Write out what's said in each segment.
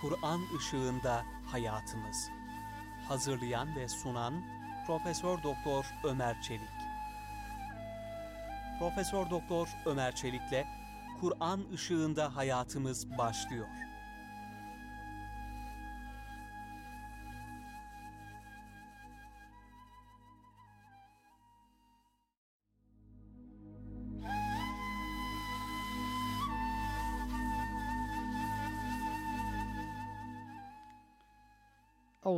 Kur'an ışığında hayatımız. Hazırlayan ve sunan Profesör Doktor Ömer Çelik. Profesör Doktor Ömer Çelik'le Kur'an ışığında hayatımız başlıyor.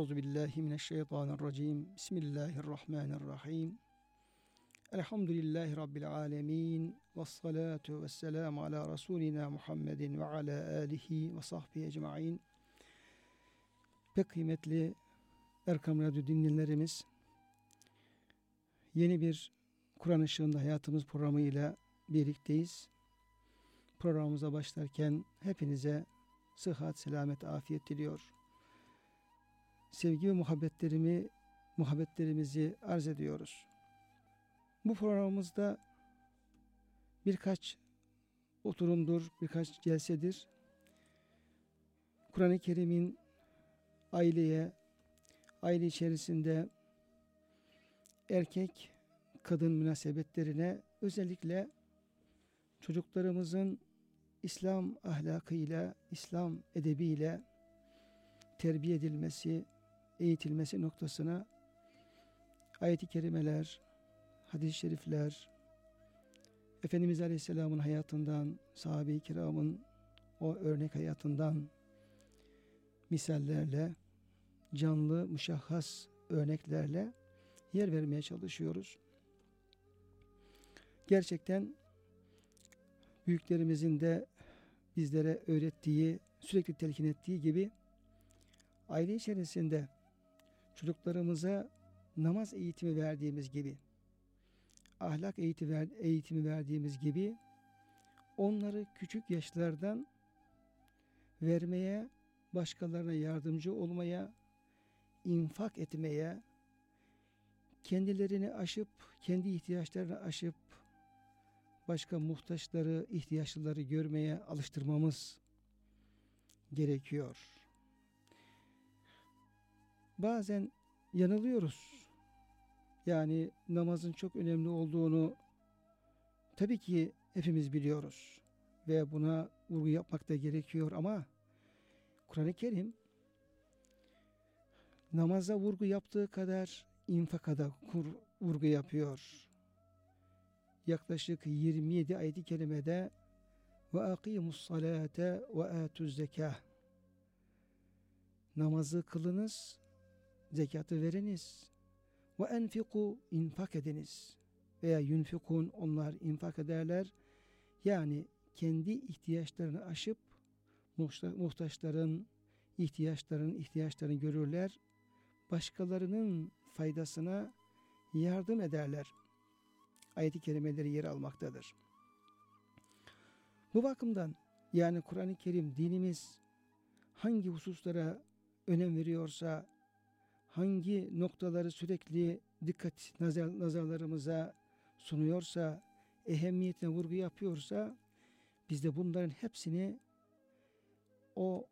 Euzu billahi mineşşeytanirracim. Bismillahirrahmanirrahim. Elhamdülillahi rabbil alamin. Ves salatu vesselam ala rasulina Muhammedin ve ala alihi ve sahbihi ecmaîn. Pek kıymetli Erkam Radyo dinleyenlerimiz yeni bir Kur'an ışığında hayatımız programıyla birlikteyiz. Programımıza başlarken hepinize sıhhat, selamet, afiyet diliyor sevgi ve muhabbetlerimi, muhabbetlerimizi arz ediyoruz. Bu programımızda birkaç oturumdur, birkaç celsedir. Kur'an-ı Kerim'in aileye, aile içerisinde erkek kadın münasebetlerine özellikle çocuklarımızın İslam ahlakıyla, İslam edebiyle terbiye edilmesi, eğitilmesi noktasına ayet-i kerimeler, hadis-i şerifler, Efendimiz Aleyhisselam'ın hayatından, sahabe-i kiramın o örnek hayatından misallerle, canlı, müşahhas örneklerle yer vermeye çalışıyoruz. Gerçekten büyüklerimizin de bizlere öğrettiği, sürekli telkin ettiği gibi aile içerisinde çocuklarımıza namaz eğitimi verdiğimiz gibi, ahlak eğitimi, verdiğimiz gibi onları küçük yaşlardan vermeye, başkalarına yardımcı olmaya, infak etmeye, kendilerini aşıp, kendi ihtiyaçlarını aşıp, başka muhtaçları, ihtiyaçlıları görmeye alıştırmamız gerekiyor. Bazen yanılıyoruz. Yani namazın çok önemli olduğunu tabii ki hepimiz biliyoruz ve buna vurgu yapmak da gerekiyor ama Kur'an-ı Kerim namaza vurgu yaptığı kadar infaka da vurgu yapıyor. Yaklaşık 27 ayet-i kerimede ve akimus salate ve atuz zekah namazı kılınız zekatı veriniz. Ve enfiku infak ediniz. Veya yunfikun onlar infak ederler. Yani kendi ihtiyaçlarını aşıp muhtaçların ihtiyaçların ihtiyaçlarını görürler. Başkalarının faydasına yardım ederler. Ayet-i kerimeleri yer almaktadır. Bu bakımdan yani Kur'an-ı Kerim dinimiz hangi hususlara önem veriyorsa hangi noktaları sürekli dikkat nazar, nazarlarımıza sunuyorsa, ehemmiyetine vurgu yapıyorsa biz de bunların hepsini o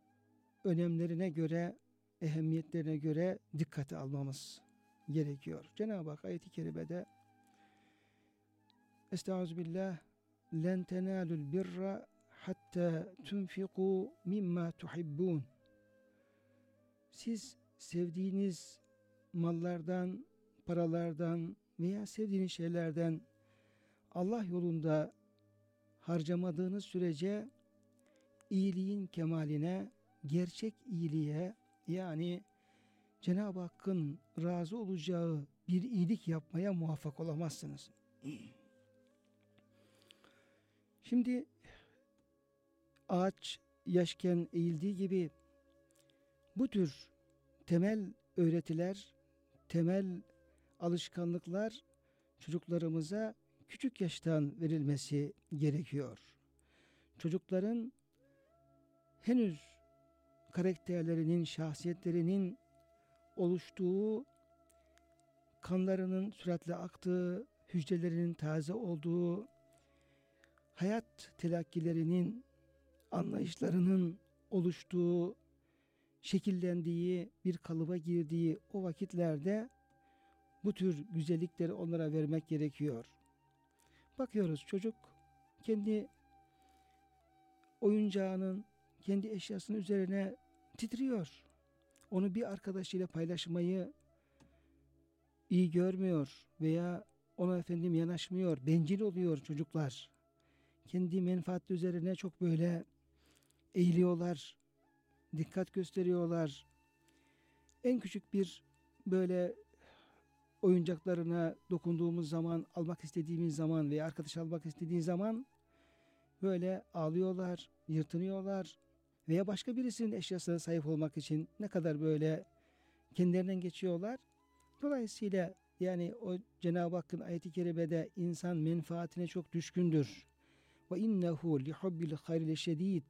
önemlerine göre, ehemmiyetlerine göre dikkate almamız gerekiyor. Cenab-ı Hak ayet-i kerimede Estağfirullah len tenalul birra hatta tunfiku mimma tuhibbun siz sevdiğiniz mallardan, paralardan veya sevdiğiniz şeylerden Allah yolunda harcamadığınız sürece iyiliğin kemaline, gerçek iyiliğe yani Cenab-ı Hakk'ın razı olacağı bir iyilik yapmaya muvaffak olamazsınız. Şimdi ağaç yaşken eğildiği gibi bu tür temel öğretiler, temel alışkanlıklar çocuklarımıza küçük yaştan verilmesi gerekiyor. Çocukların henüz karakterlerinin, şahsiyetlerinin oluştuğu, kanlarının süratle aktığı, hücrelerinin taze olduğu, hayat telakkilerinin, anlayışlarının oluştuğu şekillendiği, bir kalıba girdiği o vakitlerde bu tür güzellikleri onlara vermek gerekiyor. Bakıyoruz çocuk kendi oyuncağının, kendi eşyasının üzerine titriyor. Onu bir arkadaşıyla paylaşmayı iyi görmüyor veya ona efendim yanaşmıyor, bencil oluyor çocuklar. Kendi menfaatli üzerine çok böyle eğiliyorlar, dikkat gösteriyorlar. En küçük bir böyle oyuncaklarına dokunduğumuz zaman, almak istediğimiz zaman veya arkadaş almak istediği zaman böyle ağlıyorlar, yırtınıyorlar veya başka birisinin eşyasına sahip olmak için ne kadar böyle kendilerinden geçiyorlar. Dolayısıyla yani o Cenab-ı Hakk'ın ayeti kerimede insan menfaatine çok düşkündür. Ve innehu li hubbil hayri şedid.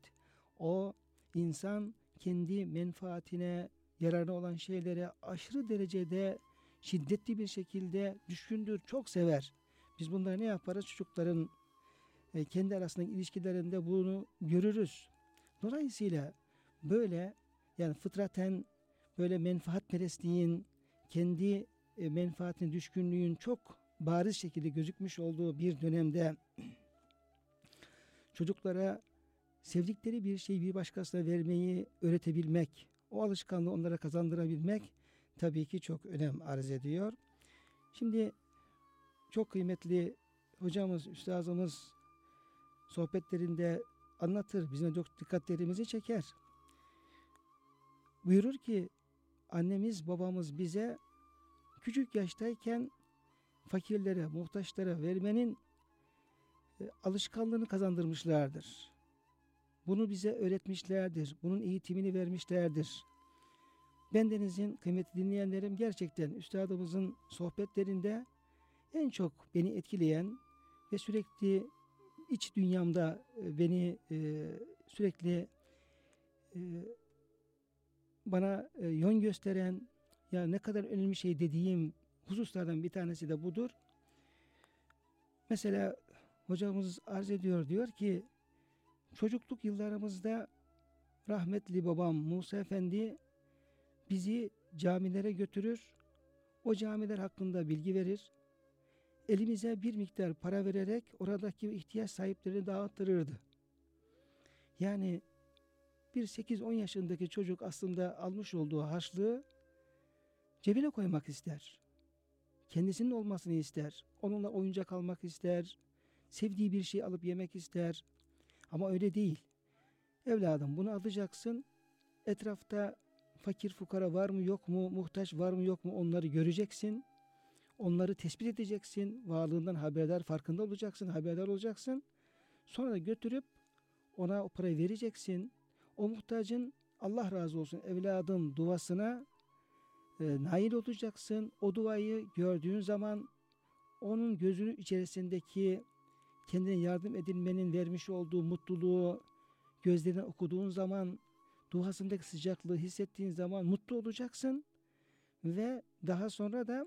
O insan kendi menfaatine yararlı olan şeylere aşırı derecede şiddetli bir şekilde düşkündür, çok sever. Biz bunları ne yaparız? Çocukların e, kendi arasındaki ilişkilerinde bunu görürüz. Dolayısıyla böyle yani fıtraten böyle menfaatperestliğin kendi e, menfaatine düşkünlüğün çok bariz şekilde gözükmüş olduğu bir dönemde çocuklara sevdikleri bir şeyi bir başkasına vermeyi öğretebilmek, o alışkanlığı onlara kazandırabilmek tabii ki çok önem arz ediyor. Şimdi çok kıymetli hocamız, üstazımız sohbetlerinde anlatır, bizim çok dikkatlerimizi çeker. Buyurur ki annemiz babamız bize küçük yaştayken fakirlere, muhtaçlara vermenin e, alışkanlığını kazandırmışlardır. Bunu bize öğretmişlerdir. Bunun eğitimini vermişlerdir. Bendenizin kıymetli dinleyenlerim gerçekten üstadımızın sohbetlerinde en çok beni etkileyen ve sürekli iç dünyamda e, beni e, sürekli e, bana e, yön gösteren ya ne kadar önemli şey dediğim hususlardan bir tanesi de budur. Mesela hocamız arz ediyor diyor ki çocukluk yıllarımızda rahmetli babam Musa Efendi bizi camilere götürür. O camiler hakkında bilgi verir. Elimize bir miktar para vererek oradaki ihtiyaç sahiplerini dağıttırırdı. Yani bir 8-10 yaşındaki çocuk aslında almış olduğu harçlığı cebine koymak ister. Kendisinin olmasını ister. Onunla oyuncak almak ister. Sevdiği bir şey alıp yemek ister. Ama öyle değil. Evladım bunu alacaksın. Etrafta fakir fukara var mı yok mu, muhtaç var mı yok mu onları göreceksin. Onları tespit edeceksin. Varlığından haberdar, farkında olacaksın, haberdar olacaksın. Sonra da götürüp ona o parayı vereceksin. O muhtacın Allah razı olsun evladım duasına e, nail olacaksın. O duayı gördüğün zaman onun gözünün içerisindeki kendine yardım edilmenin vermiş olduğu mutluluğu gözlerine okuduğun zaman duasındaki sıcaklığı hissettiğin zaman mutlu olacaksın ve daha sonra da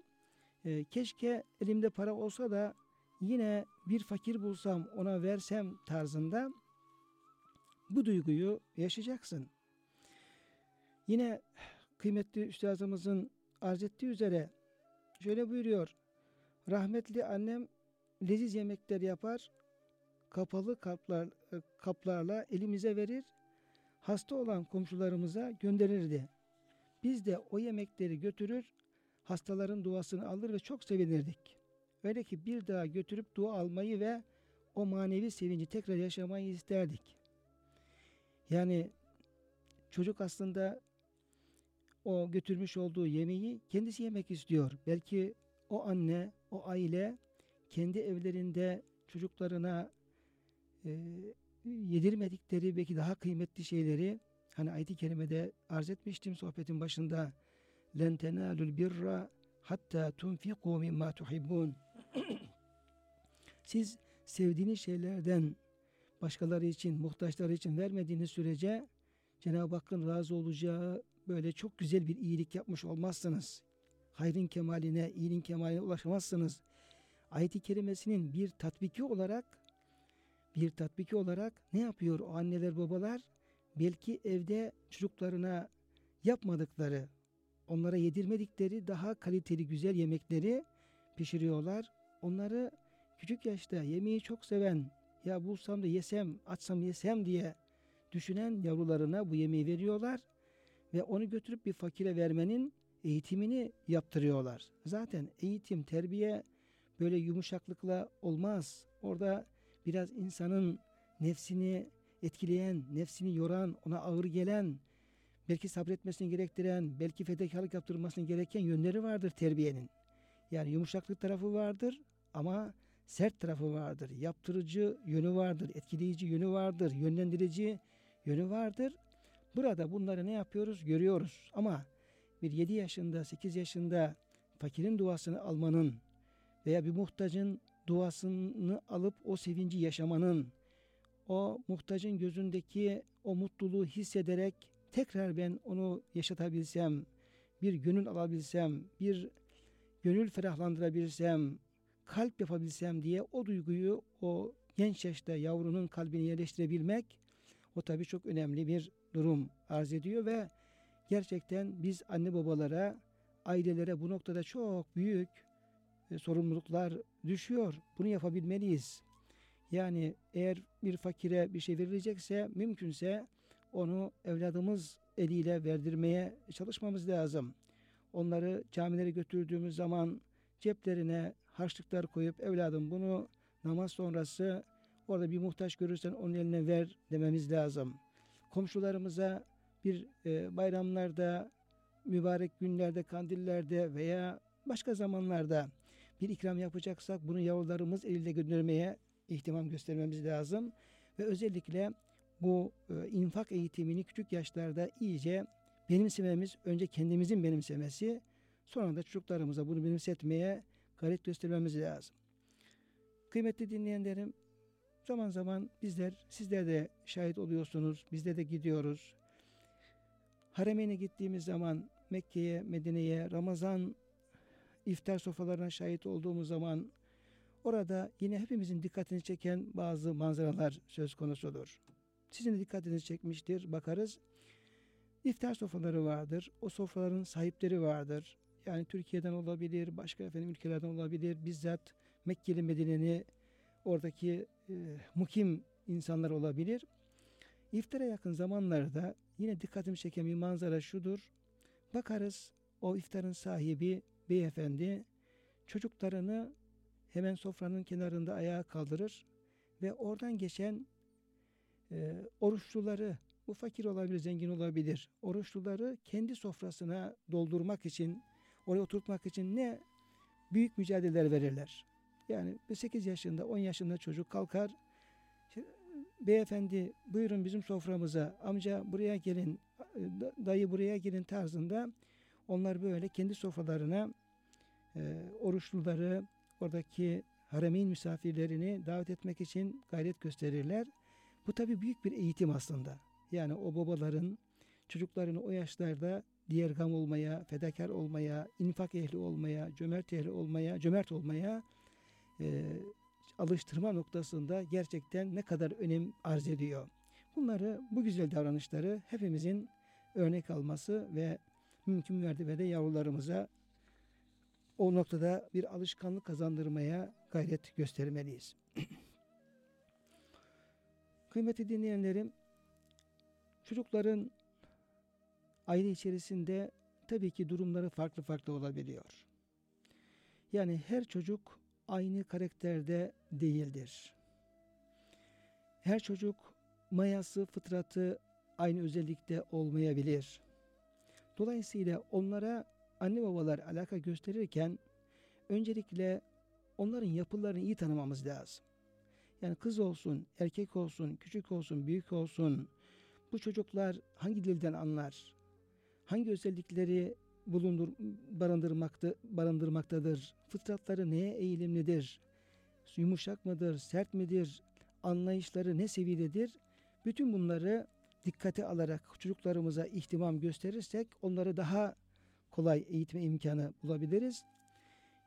e, keşke elimde para olsa da yine bir fakir bulsam ona versem tarzında bu duyguyu yaşayacaksın. Yine kıymetli üstazımızın arz ettiği üzere şöyle buyuruyor. Rahmetli annem leziz yemekler yapar, kapalı kaplar, e, kaplarla elimize verir, hasta olan komşularımıza gönderirdi. Biz de o yemekleri götürür, hastaların duasını alır ve çok sevinirdik. Öyle ki bir daha götürüp dua almayı ve o manevi sevinci tekrar yaşamayı isterdik. Yani çocuk aslında o götürmüş olduğu yemeği kendisi yemek istiyor. Belki o anne, o aile kendi evlerinde çocuklarına e, yedirmedikleri belki daha kıymetli şeyleri hani ayet-i kerimede arz etmiştim sohbetin başında len tenalul birra hatta tunfiku mimma tuhibbun siz sevdiğiniz şeylerden başkaları için, muhtaçları için vermediğiniz sürece Cenab-ı Hakk'ın razı olacağı böyle çok güzel bir iyilik yapmış olmazsınız. Hayrın kemaline, iyiliğin kemaline ulaşamazsınız. Ayet-i kerimesinin bir tatbiki olarak bir tatbiki olarak ne yapıyor o anneler babalar? Belki evde çocuklarına yapmadıkları, onlara yedirmedikleri daha kaliteli güzel yemekleri pişiriyorlar. Onları küçük yaşta yemeği çok seven, ya bulsam da yesem, açsam yesem diye düşünen yavrularına bu yemeği veriyorlar ve onu götürüp bir fakire vermenin eğitimini yaptırıyorlar. Zaten eğitim, terbiye böyle yumuşaklıkla olmaz. Orada biraz insanın nefsini etkileyen, nefsini yoran, ona ağır gelen, belki sabretmesini gerektiren, belki fedakarlık yaptırmasını gereken yönleri vardır terbiyenin. Yani yumuşaklık tarafı vardır ama sert tarafı vardır. Yaptırıcı yönü vardır, etkileyici yönü vardır, yönlendirici yönü vardır. Burada bunları ne yapıyoruz? Görüyoruz. Ama bir 7 yaşında, 8 yaşında fakirin duasını almanın veya bir muhtacın duasını alıp o sevinci yaşamanın, o muhtacın gözündeki o mutluluğu hissederek tekrar ben onu yaşatabilsem, bir gönül alabilsem, bir gönül ferahlandırabilsem, kalp yapabilsem diye o duyguyu o genç yaşta yavrunun kalbine yerleştirebilmek o tabii çok önemli bir durum arz ediyor ve gerçekten biz anne babalara, ailelere bu noktada çok büyük sorumluluklar düşüyor. Bunu yapabilmeliyiz. Yani eğer bir fakire bir şey verilecekse mümkünse onu evladımız eliyle verdirmeye çalışmamız lazım. Onları camilere götürdüğümüz zaman ceplerine harçlıklar koyup evladım bunu namaz sonrası orada bir muhtaç görürsen onun eline ver dememiz lazım. Komşularımıza bir e, bayramlarda, mübarek günlerde, kandillerde veya başka zamanlarda bir ikram yapacaksak bunu yavrularımız eliyle göndermeye ihtimam göstermemiz lazım. Ve özellikle bu e, infak eğitimini küçük yaşlarda iyice benimsememiz, önce kendimizin benimsemesi, sonra da çocuklarımıza bunu benimsetmeye gayret göstermemiz lazım. Kıymetli dinleyenlerim, zaman zaman bizler, sizler de şahit oluyorsunuz, bizler de gidiyoruz. Haremeyne gittiğimiz zaman Mekke'ye, Medine'ye, Ramazan iftar sofralarına şahit olduğumuz zaman orada yine hepimizin dikkatini çeken bazı manzaralar söz konusudur. Sizin de dikkatinizi çekmiştir, bakarız. İftar sofraları vardır. O sofraların sahipleri vardır. Yani Türkiye'den olabilir, başka efendim ülkelerden olabilir. Bizzat Mekkeli Medine'ni oradaki e, mukim insanlar olabilir. İftara yakın zamanlarda yine dikkatimi çeken bir manzara şudur. Bakarız o iftarın sahibi beyefendi çocuklarını hemen sofranın kenarında ayağa kaldırır ve oradan geçen e, oruçluları bu fakir olabilir, zengin olabilir. Oruçluları kendi sofrasına doldurmak için, oraya oturtmak için ne büyük mücadeleler verirler. Yani 8 yaşında, 10 yaşında çocuk kalkar. İşte, Beyefendi buyurun bizim soframıza, amca buraya gelin, dayı buraya gelin tarzında onlar böyle kendi sofralarına oruçluları, oradaki haremin misafirlerini davet etmek için gayret gösterirler. Bu tabi büyük bir eğitim aslında. Yani o babaların çocuklarını o yaşlarda diğer gam olmaya, fedakar olmaya, infak ehli olmaya, cömert ehli olmaya, cömert olmaya e, alıştırma noktasında gerçekten ne kadar önem arz ediyor. Bunları, bu güzel davranışları hepimizin örnek alması ve mümkün mertebede yavrularımıza o noktada bir alışkanlık kazandırmaya gayret göstermeliyiz. Kıymetli dinleyenlerim, çocukların aile içerisinde tabii ki durumları farklı farklı olabiliyor. Yani her çocuk aynı karakterde değildir. Her çocuk mayası, fıtratı aynı özellikte olmayabilir. Dolayısıyla onlara anne babalar alaka gösterirken öncelikle onların yapılarını iyi tanımamız lazım. Yani kız olsun, erkek olsun, küçük olsun, büyük olsun bu çocuklar hangi dilden anlar? Hangi özellikleri bulundur barındırmakta barındırmaktadır? Fıtratları neye eğilimlidir? Yumuşak mıdır, sert midir? Anlayışları ne seviyededir? Bütün bunları dikkate alarak çocuklarımıza ihtimam gösterirsek onları daha kolay eğitme imkanı bulabiliriz.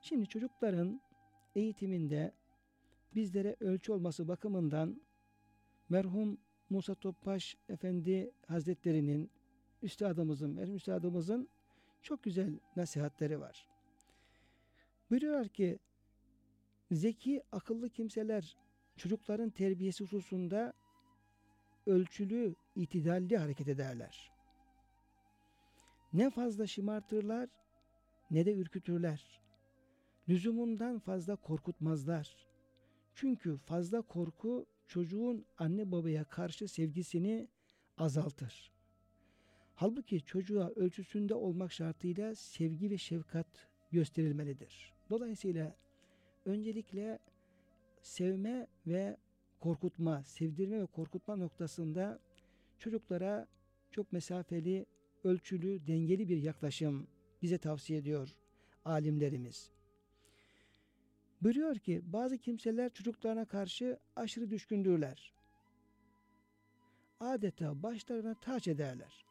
Şimdi çocukların eğitiminde bizlere ölçü olması bakımından merhum Musa Topbaş Efendi Hazretlerinin üstadımızın, merhum üstadımızın çok güzel nasihatleri var. Buyuruyorlar ki zeki, akıllı kimseler çocukların terbiyesi hususunda ölçülü, itidalli hareket ederler. Ne fazla şımartırlar ne de ürkütürler. Lüzumundan fazla korkutmazlar. Çünkü fazla korku çocuğun anne babaya karşı sevgisini azaltır. Halbuki çocuğa ölçüsünde olmak şartıyla sevgi ve şefkat gösterilmelidir. Dolayısıyla öncelikle sevme ve korkutma, sevdirme ve korkutma noktasında çocuklara çok mesafeli, ölçülü, dengeli bir yaklaşım bize tavsiye ediyor alimlerimiz. Buyuruyor ki bazı kimseler çocuklarına karşı aşırı düşkündürler. Adeta başlarına taç ederler.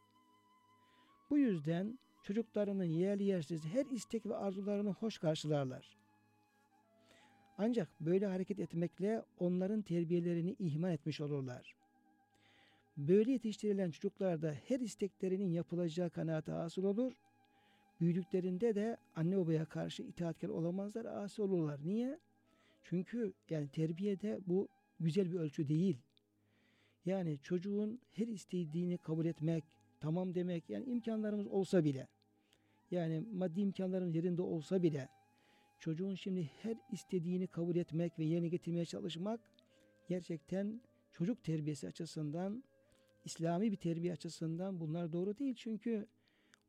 Bu yüzden çocuklarının yerli yersiz her istek ve arzularını hoş karşılarlar. Ancak böyle hareket etmekle onların terbiyelerini ihmal etmiş olurlar. Böyle yetiştirilen çocuklarda her isteklerinin yapılacağı kanaati hasıl olur. Büyüdüklerinde de anne babaya karşı itaatkar olamazlar, asi olurlar. Niye? Çünkü yani terbiyede bu güzel bir ölçü değil. Yani çocuğun her istediğini kabul etmek, tamam demek yani imkanlarımız olsa bile yani maddi imkanlarımız yerinde olsa bile çocuğun şimdi her istediğini kabul etmek ve yerine getirmeye çalışmak gerçekten çocuk terbiyesi açısından İslami bir terbiye açısından bunlar doğru değil. Çünkü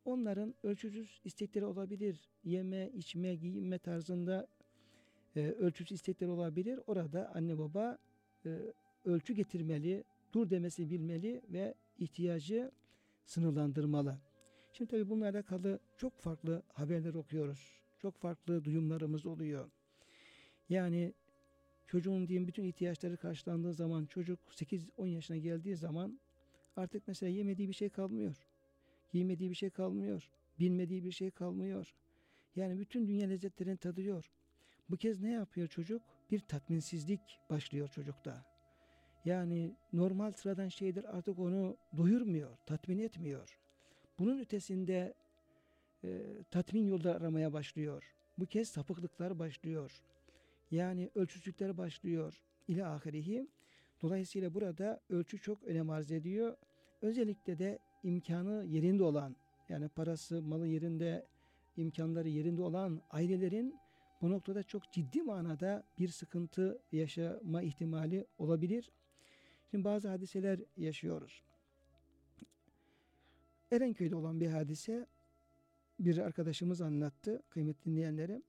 onların ölçüsüz istekleri olabilir. Yeme, içme, giyinme tarzında e, ölçüsüz istekleri olabilir. Orada anne baba e, ölçü getirmeli, dur demesi bilmeli ve ihtiyacı sınırlandırmalı. Şimdi tabii bununla alakalı çok farklı haberler okuyoruz. Çok farklı duyumlarımız oluyor. Yani çocuğun diyeyim bütün ihtiyaçları karşılandığı zaman çocuk 8-10 yaşına geldiği zaman artık mesela yemediği bir şey kalmıyor. Giymediği bir şey kalmıyor. Bilmediği bir şey kalmıyor. Yani bütün dünya lezzetlerini tadıyor. Bu kez ne yapıyor çocuk? Bir tatminsizlik başlıyor çocukta. Yani normal sıradan şeyler artık onu doyurmuyor, tatmin etmiyor. Bunun ötesinde e, tatmin yolda aramaya başlıyor. Bu kez sapıklıklar başlıyor. Yani ölçüsüzlükler başlıyor. İle ahirihi. Dolayısıyla burada ölçü çok önem arz ediyor. Özellikle de imkanı yerinde olan yani parası, malı yerinde, imkanları yerinde olan ailelerin bu noktada çok ciddi manada bir sıkıntı yaşama ihtimali olabilir. Şimdi bazı hadiseler yaşıyoruz. Erenköy'de olan bir hadise bir arkadaşımız anlattı kıymetli dinleyenlere.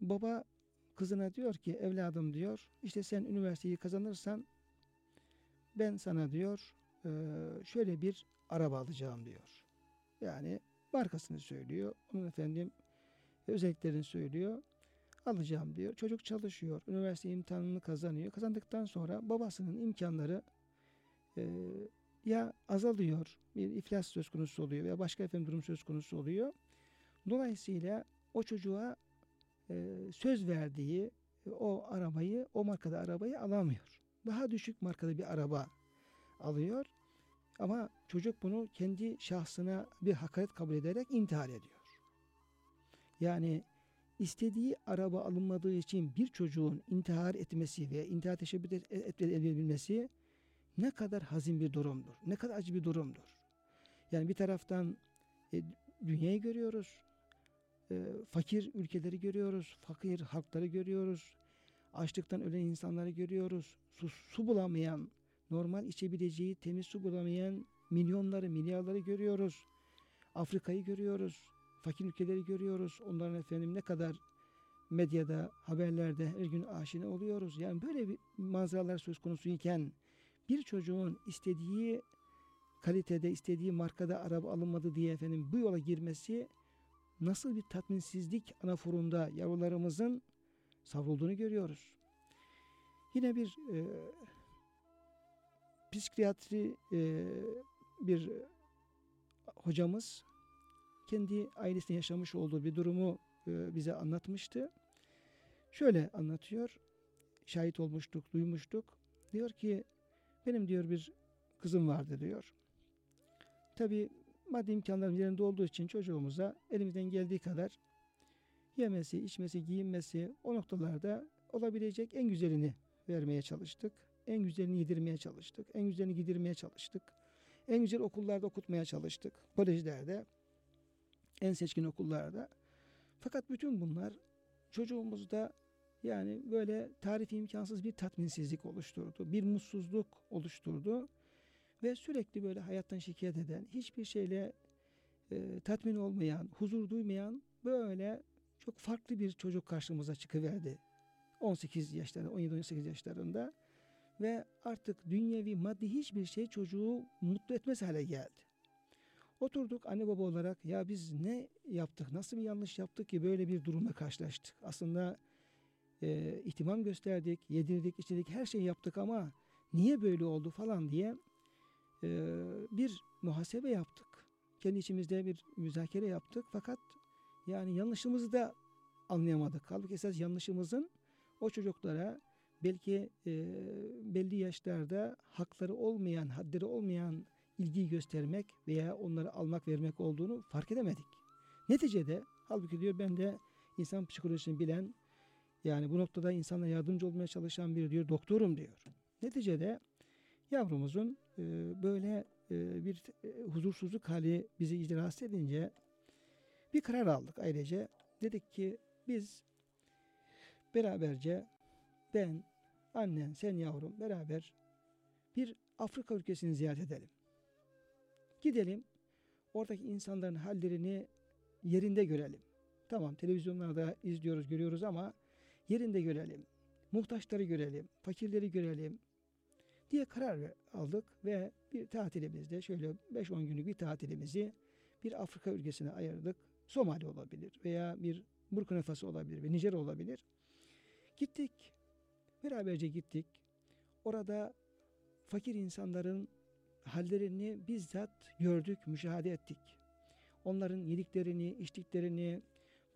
Baba kızına diyor ki evladım diyor işte sen üniversiteyi kazanırsan ben sana diyor şöyle bir araba alacağım diyor. Yani markasını söylüyor. Onun efendim özelliklerini söylüyor. Alacağım diyor. Çocuk çalışıyor. Üniversite imtihanını kazanıyor. Kazandıktan sonra babasının imkanları e, ya azalıyor, bir iflas söz konusu oluyor veya başka efendim durum söz konusu oluyor. Dolayısıyla o çocuğa söz verdiği e, o arabayı, o markada arabayı alamıyor. Daha düşük markada bir araba alıyor. Ama çocuk bunu kendi şahsına bir hakaret kabul ederek intihar ediyor. Yani istediği araba alınmadığı için bir çocuğun intihar etmesi ve intihar teşebbüs edebilmesi ne kadar hazin bir durumdur. Ne kadar acı bir durumdur. Yani bir taraftan e, dünyayı görüyoruz. E, fakir ülkeleri görüyoruz. Fakir halkları görüyoruz. Açlıktan ölen insanları görüyoruz. Su, su bulamayan, normal içebileceği temiz su bulamayan milyonları, milyarları görüyoruz. Afrika'yı görüyoruz. Fakir ülkeleri görüyoruz. Onların efendim ne kadar medyada, haberlerde her gün aşina oluyoruz. Yani böyle bir manzaralar söz konusu iken bir çocuğun istediği kalitede, istediği markada araba alınmadı diye efendim bu yola girmesi nasıl bir tatminsizlik anaforunda yavrularımızın savrulduğunu görüyoruz. Yine bir e, psikiyatri e, bir hocamız kendi ailesinde yaşamış olduğu bir durumu e, bize anlatmıştı. Şöyle anlatıyor. Şahit olmuştuk, duymuştuk. Diyor ki benim diyor bir kızım vardı diyor. tabi maddi imkanlarımız yerinde olduğu için çocuğumuza elimizden geldiği kadar yemesi, içmesi, giyinmesi o noktalarda olabilecek en güzelini vermeye çalıştık. En güzelini yedirmeye çalıştık. En güzelini gidirmeye çalıştık. En güzel okullarda okutmaya çalıştık. Kolejlerde, en seçkin okullarda. Fakat bütün bunlar çocuğumuzda yani böyle tarifi imkansız bir tatminsizlik oluşturdu. Bir mutsuzluk oluşturdu. Ve sürekli böyle hayattan şikayet eden, hiçbir şeyle e, tatmin olmayan, huzur duymayan böyle çok farklı bir çocuk karşımıza çıkıverdi. 18 yaşlarında, 17-18 yaşlarında ve artık dünyevi maddi hiçbir şey çocuğu mutlu etmez hale geldi. Oturduk anne baba olarak ya biz ne yaptık, nasıl bir yanlış yaptık ki böyle bir durumla karşılaştık. Aslında e, ihtimam gösterdik, yedirdik, içirdik, her şeyi yaptık ama niye böyle oldu falan diye bir muhasebe yaptık. Kendi içimizde bir müzakere yaptık fakat yani yanlışımızı da anlayamadık. Halbuki esas yanlışımızın o çocuklara belki e, belli yaşlarda hakları olmayan, hadleri olmayan ilgi göstermek veya onları almak vermek olduğunu fark edemedik. Neticede halbuki diyor ben de insan psikolojisini bilen yani bu noktada insanlara yardımcı olmaya çalışan bir diyor doktorum diyor. Neticede yavrumuzun e, böyle e, bir e, huzursuzluk hali bizi iyice edince bir karar aldık ailece. Dedik ki biz beraberce ben, annen, sen yavrum beraber bir Afrika ülkesini ziyaret edelim. Gidelim oradaki insanların hallerini yerinde görelim. Tamam televizyonlarda izliyoruz, görüyoruz ama yerinde görelim. Muhtaçları görelim, fakirleri görelim diye karar aldık ve bir tatilimizde şöyle 5-10 günlük bir tatilimizi bir Afrika ülkesine ayırdık. Somali olabilir veya bir Burkina Faso olabilir ve Nijer olabilir. Gittik. Beraberce gittik. Orada fakir insanların hallerini bizzat gördük, müşahede ettik. Onların yediklerini, içtiklerini,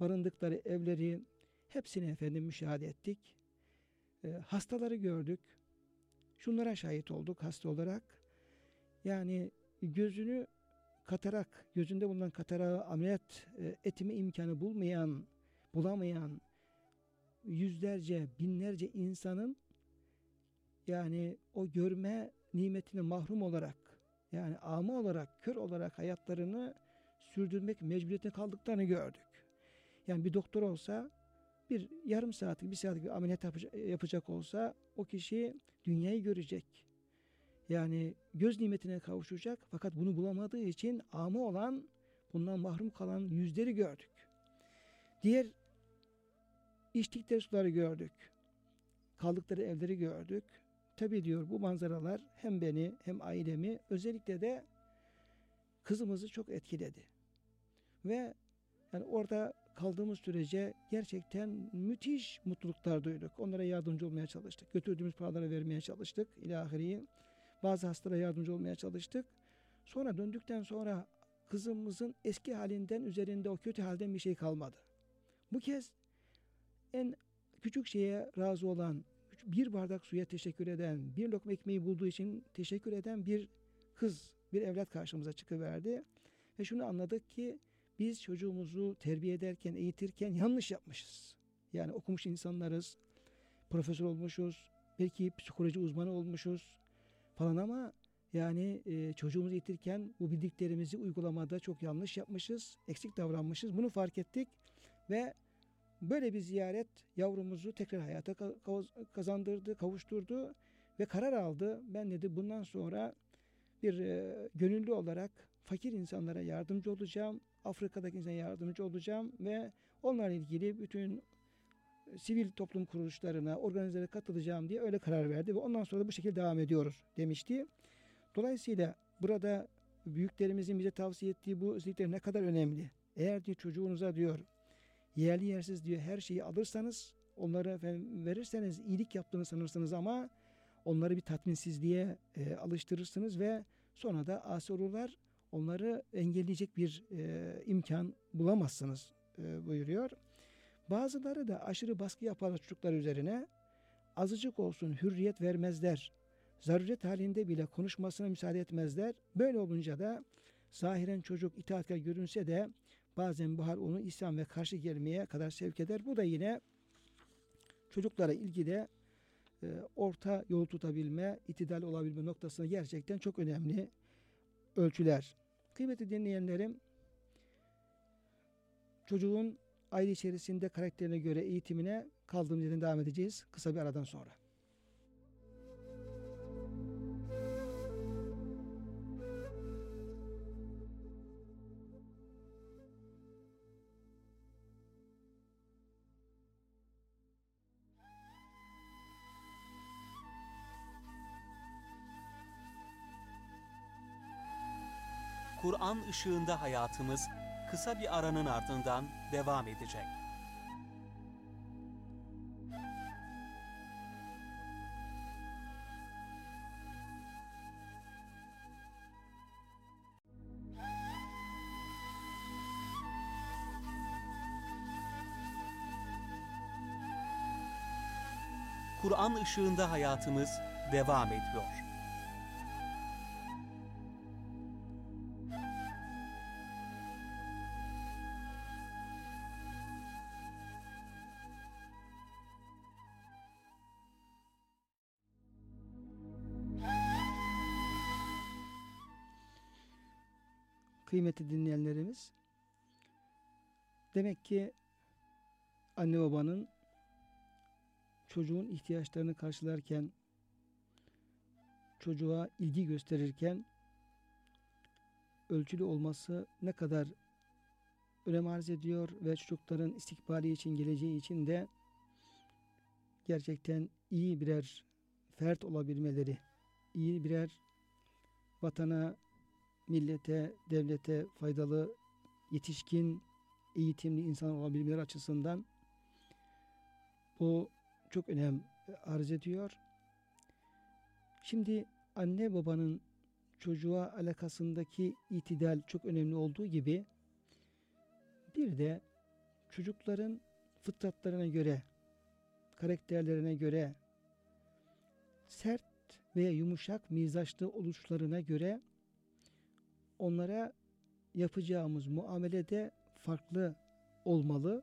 barındıkları evleri hepsini efendim müşahede ettik. E, hastaları gördük. Şunlara şahit olduk hasta olarak. Yani gözünü katarak, gözünde bulunan katarağı ameliyat e, etme imkanı bulmayan, bulamayan yüzlerce, binlerce insanın yani o görme nimetine mahrum olarak yani ama olarak, kör olarak hayatlarını sürdürmek mecburiyetine kaldıklarını gördük. Yani bir doktor olsa bir yarım saatlik, bir saatlik bir ameliyat yapacak olsa o kişi dünyayı görecek. Yani göz nimetine kavuşacak fakat bunu bulamadığı için ama olan bundan mahrum kalan yüzleri gördük. Diğer içtikleri suları gördük. Kaldıkları evleri gördük. Tabi diyor bu manzaralar hem beni hem ailemi özellikle de kızımızı çok etkiledi. Ve yani orada kaldığımız sürece gerçekten müthiş mutluluklar duyduk. Onlara yardımcı olmaya çalıştık. Götürdüğümüz paraları vermeye çalıştık. İlahiriyi. Bazı hastalara yardımcı olmaya çalıştık. Sonra döndükten sonra kızımızın eski halinden üzerinde o kötü halden bir şey kalmadı. Bu kez en küçük şeye razı olan, bir bardak suya teşekkür eden, bir lokma ekmeği bulduğu için teşekkür eden bir kız, bir evlat karşımıza çıkıverdi. Ve şunu anladık ki biz çocuğumuzu terbiye ederken, eğitirken yanlış yapmışız. Yani okumuş insanlarız, profesör olmuşuz, belki psikoloji uzmanı olmuşuz falan ama yani e, çocuğumuzu eğitirken bu bildiklerimizi uygulamada çok yanlış yapmışız, eksik davranmışız. Bunu fark ettik ve böyle bir ziyaret yavrumuzu tekrar hayata kazandırdı, kavuşturdu ve karar aldı. Ben dedi bundan sonra bir e, gönüllü olarak fakir insanlara yardımcı olacağım. Afrika'daki insana yardımcı olacağım ve onlarla ilgili bütün e, sivil toplum kuruluşlarına, organizelere katılacağım diye öyle karar verdi ve ondan sonra da bu şekilde devam ediyoruz demişti. Dolayısıyla burada büyüklerimizin bize tavsiye ettiği bu özellikler ne kadar önemli. Eğer diyor çocuğunuza diyor yerli yersiz diyor her şeyi alırsanız onlara verirseniz iyilik yaptığını sanırsınız ama onları bir tatminsizliğe e, alıştırırsınız ve sonra da asi olurlar. Onları engelleyecek bir e, imkan bulamazsınız e, buyuruyor. Bazıları da aşırı baskı yapan çocuklar üzerine azıcık olsun hürriyet vermezler. Zaruret halinde bile konuşmasına müsaade etmezler. Böyle olunca da zahiren çocuk itaatkar görünse de bazen bu hal onu İslam ve karşı gelmeye kadar sevk eder. Bu da yine çocuklara ilgide e, orta yol tutabilme, itidal olabilme noktasında gerçekten çok önemli ölçüler. Kıymetli dinleyenlerim, çocuğun aile içerisinde karakterine göre eğitimine kaldığımız yerden devam edeceğiz kısa bir aradan sonra. Kur'an ışığında hayatımız kısa bir aranın ardından devam edecek. Kur'an ışığında hayatımız devam ediyor. Kıymetli dinleyenlerimiz, demek ki anne babanın çocuğun ihtiyaçlarını karşılarken, çocuğa ilgi gösterirken ölçülü olması ne kadar önem arz ediyor ve çocukların istikbali için, geleceği için de gerçekten iyi birer fert olabilmeleri, iyi birer vatana, millete, devlete faydalı, yetişkin, eğitimli insan olabilmeleri açısından bu çok önem arz ediyor. Şimdi anne babanın çocuğa alakasındaki itidal çok önemli olduğu gibi bir de çocukların fıtratlarına göre, karakterlerine göre sert veya yumuşak mizaçlı oluşlarına göre onlara yapacağımız muamelede farklı olmalı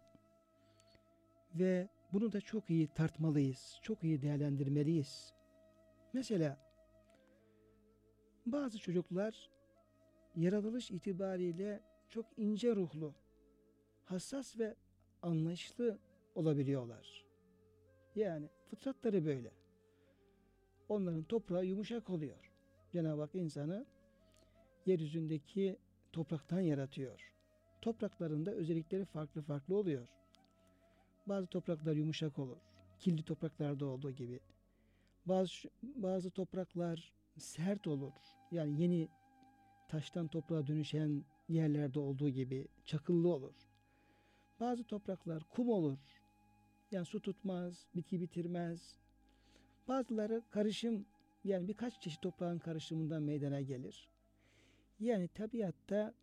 ve bunu da çok iyi tartmalıyız, çok iyi değerlendirmeliyiz. Mesela bazı çocuklar yaratılış itibariyle çok ince ruhlu, hassas ve anlayışlı olabiliyorlar. Yani fıtratları böyle. Onların toprağı yumuşak oluyor. Cenab-ı Hak insanı yeryüzündeki topraktan yaratıyor. Topraklarında özellikleri farklı farklı oluyor. Bazı topraklar yumuşak olur. Kirli topraklarda olduğu gibi. Bazı bazı topraklar sert olur. Yani yeni taştan toprağa dönüşen yerlerde olduğu gibi çakıllı olur. Bazı topraklar kum olur. Yani su tutmaz, bitki bitirmez. Bazıları karışım yani birkaç çeşit toprağın karışımından meydana gelir. Yani tabiatta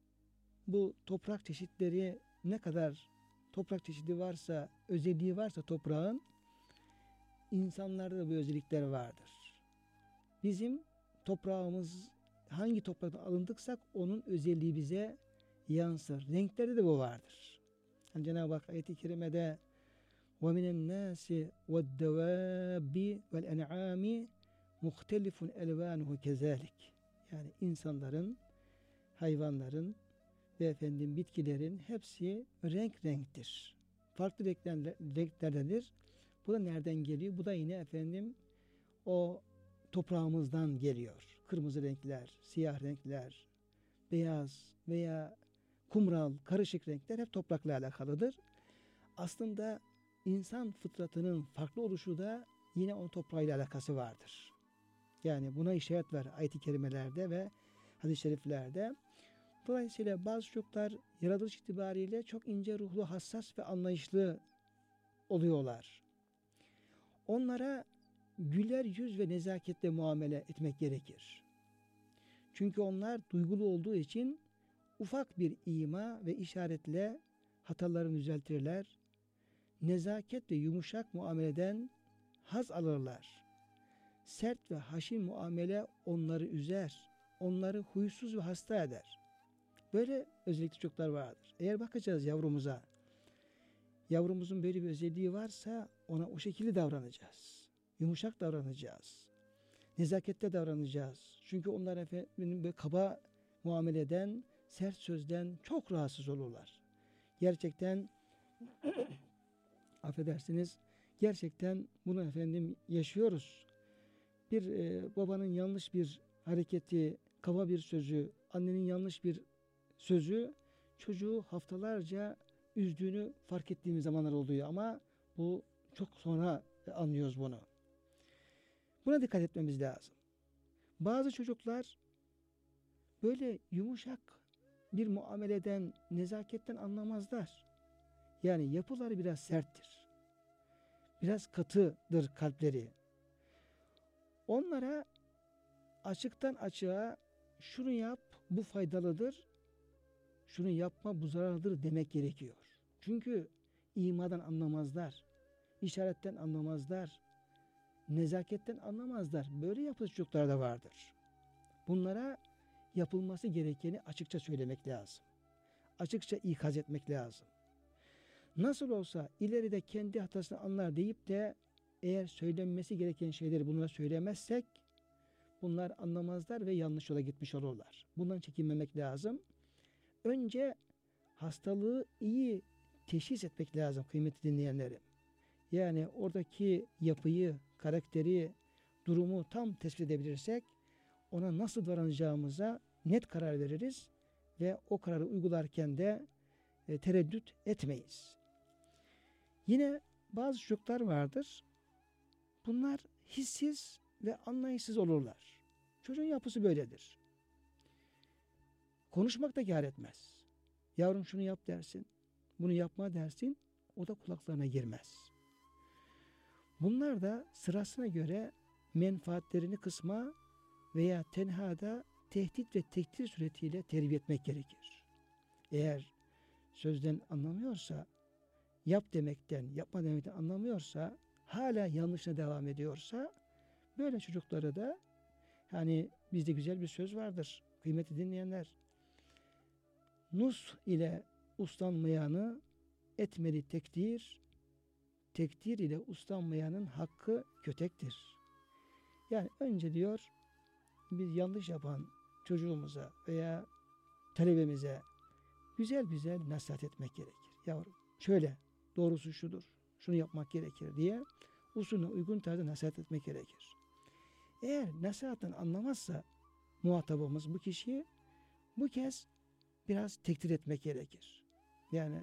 bu toprak çeşitleri ne kadar toprak çeşidi varsa, özelliği varsa toprağın insanlarda da bu özellikler vardır. Bizim toprağımız hangi topraktan alındıksak onun özelliği bize yansır. Renklerde de bu vardır. Yani Cenab-ı Hak ayet-i kerimede وَمِنَ النَّاسِ وَالدَّوَابِ وَالْاَنْعَامِ مُخْتَلِفٌ اَلْوَانُهُ كَذَٰلِكِ Yani insanların hayvanların ve efendim bitkilerin hepsi renk renktir. Farklı renkler, renklerdedir. Bu da nereden geliyor? Bu da yine efendim o toprağımızdan geliyor. Kırmızı renkler, siyah renkler, beyaz veya kumral, karışık renkler hep toprakla alakalıdır. Aslında insan fıtratının farklı oluşu da yine o toprağıyla alakası vardır. Yani buna işaret var ayet-i kerimelerde ve hadis-i şeriflerde. Dolayısıyla bazı çocuklar yaratılış itibariyle çok ince ruhlu, hassas ve anlayışlı oluyorlar. Onlara güler yüz ve nezaketle muamele etmek gerekir. Çünkü onlar duygulu olduğu için ufak bir ima ve işaretle hatalarını düzeltirler. Nezaket ve yumuşak muameleden haz alırlar. Sert ve haşin muamele onları üzer, onları huysuz ve hasta eder. Böyle özellikli çocuklar vardır. Eğer bakacağız yavrumuza, yavrumuzun böyle bir özelliği varsa ona o şekilde davranacağız. Yumuşak davranacağız. Nezakette davranacağız. Çünkü onlar efendim böyle kaba muameleden, sert sözden çok rahatsız olurlar. Gerçekten affedersiniz gerçekten bunu efendim yaşıyoruz. Bir e, babanın yanlış bir hareketi, kaba bir sözü, annenin yanlış bir sözü çocuğu haftalarca üzdüğünü fark ettiğimiz zamanlar oluyor ama bu çok sonra anlıyoruz bunu. Buna dikkat etmemiz lazım. Bazı çocuklar böyle yumuşak bir muameleden, nezaketten anlamazlar. Yani yapıları biraz serttir. Biraz katıdır kalpleri. Onlara açıktan açığa şunu yap, bu faydalıdır, şunu yapma, bu zararlıdır demek gerekiyor. Çünkü imadan anlamazlar, işaretten anlamazlar, nezaketten anlamazlar. Böyle yapıcı çocuklar da vardır. Bunlara yapılması gerekeni açıkça söylemek lazım. Açıkça ikaz etmek lazım. Nasıl olsa ileride kendi hatasını anlar deyip de eğer söylenmesi gereken şeyleri bunlara söylemezsek bunlar anlamazlar ve yanlış yola gitmiş olurlar. Bundan çekinmemek lazım. Önce hastalığı iyi teşhis etmek lazım kıymetli dinleyenlerim. Yani oradaki yapıyı, karakteri, durumu tam tespit edebilirsek ona nasıl davranacağımıza net karar veririz ve o kararı uygularken de e, tereddüt etmeyiz. Yine bazı çocuklar vardır. Bunlar hissiz ve anlayışsız olurlar. Çocuğun yapısı böyledir. Konuşmak da kâr etmez. Yavrum şunu yap dersin, bunu yapma dersin, o da kulaklarına girmez. Bunlar da sırasına göre menfaatlerini kısma veya tenhada tehdit ve tektir suretiyle terbiye etmek gerekir. Eğer sözden anlamıyorsa, yap demekten, yapma demekten anlamıyorsa, hala yanlışına devam ediyorsa, böyle çocukları da hani bizde güzel bir söz vardır kıymetli dinleyenler. Nus ile uslanmayanı etmeli tekdir, tekdir ile uslanmayanın hakkı kötektir. Yani önce diyor biz yanlış yapan çocuğumuza veya talebemize güzel güzel nasihat etmek gerekir. Yavrum şöyle doğrusu şudur, şunu yapmak gerekir diye usulüne uygun tarzda nasihat etmek gerekir. Eğer nasihattan anlamazsa muhatabımız bu kişiyi bu kez biraz tekdir etmek gerekir. Yani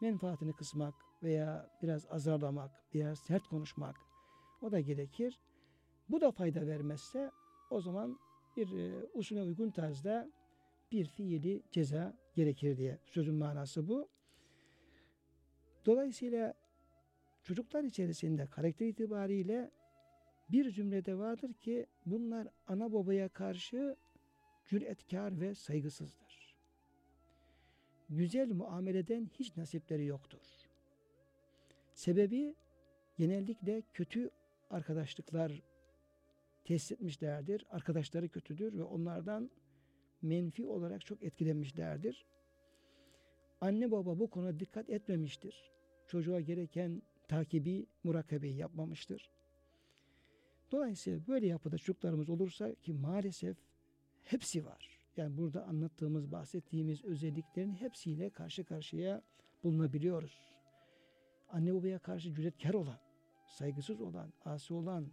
menfaatini kısmak veya biraz azarlamak, biraz sert konuşmak o da gerekir. Bu da fayda vermezse o zaman bir e, usule uygun tarzda bir fiili ceza gerekir diye sözün manası bu. Dolayısıyla çocuklar içerisinde karakter itibariyle bir cümlede vardır ki bunlar ana babaya karşı cüretkar ve saygısızdır. Güzel muameleden hiç nasipleri yoktur. Sebebi genellikle kötü arkadaşlıklar tesis etmişlerdir. Arkadaşları kötüdür ve onlardan menfi olarak çok etkilenmişlerdir. Anne baba bu konuda dikkat etmemiştir. Çocuğa gereken takibi, murakabeyi yapmamıştır. Dolayısıyla böyle yapıda çocuklarımız olursa ki maalesef hepsi var. Yani burada anlattığımız, bahsettiğimiz özelliklerin hepsiyle karşı karşıya bulunabiliyoruz. Anne babaya karşı cüretkar olan, saygısız olan, asi olan,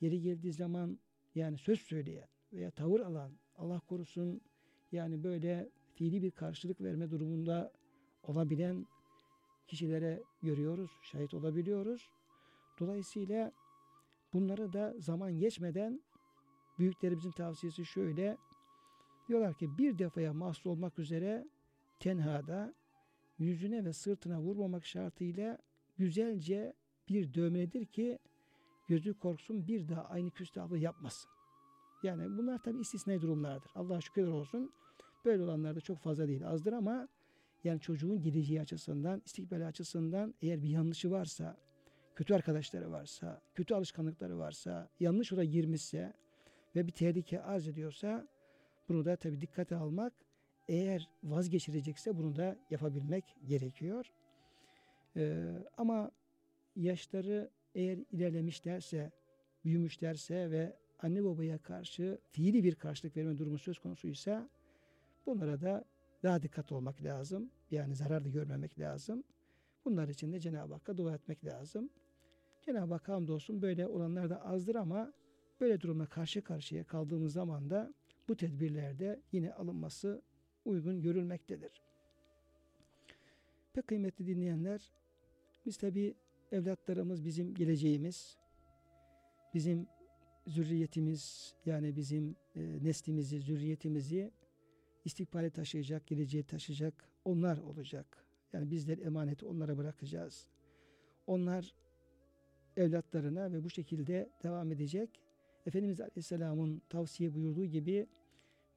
yeri geldiği zaman yani söz söyleyen veya tavır alan, Allah korusun yani böyle fiili bir karşılık verme durumunda olabilen kişilere görüyoruz, şahit olabiliyoruz. Dolayısıyla bunları da zaman geçmeden büyüklerimizin tavsiyesi şöyle diyorlar ki bir defaya mahsus olmak üzere tenhada yüzüne ve sırtına vurmamak şartıyla güzelce bir dövmedir ki gözü korksun bir daha aynı küstahlığı yapmasın. Yani bunlar tabi istisnai durumlardır. Allah'a şükürler olsun. Böyle olanlar da çok fazla değil azdır ama yani çocuğun geleceği açısından, istikbali açısından eğer bir yanlışı varsa, kötü arkadaşları varsa, kötü alışkanlıkları varsa, yanlış yola girmişse ve bir tehlike arz ediyorsa bunu da tabi dikkate almak eğer vazgeçirecekse bunu da yapabilmek gerekiyor. Ee, ama yaşları eğer ilerlemişlerse, büyümüşlerse ve anne babaya karşı fiili bir karşılık verme durumu söz konusuysa bunlara da daha dikkat olmak lazım. Yani zarar da görmemek lazım. Bunlar için de Cenab-ı Hakk'a dua etmek lazım. Cenab-ı Hak hamdolsun böyle olanlar da azdır ama böyle durumla karşı karşıya kaldığımız zaman da bu tedbirlerde yine alınması uygun görülmektedir. Pek kıymetli dinleyenler, biz tabi evlatlarımız bizim geleceğimiz, bizim zürriyetimiz yani bizim e, neslimizi, zürriyetimizi istikbale taşıyacak, geleceğe taşıyacak onlar olacak. Yani bizler emaneti onlara bırakacağız. Onlar evlatlarına ve bu şekilde devam edecek. Efendimiz Aleyhisselam'ın tavsiye buyurduğu gibi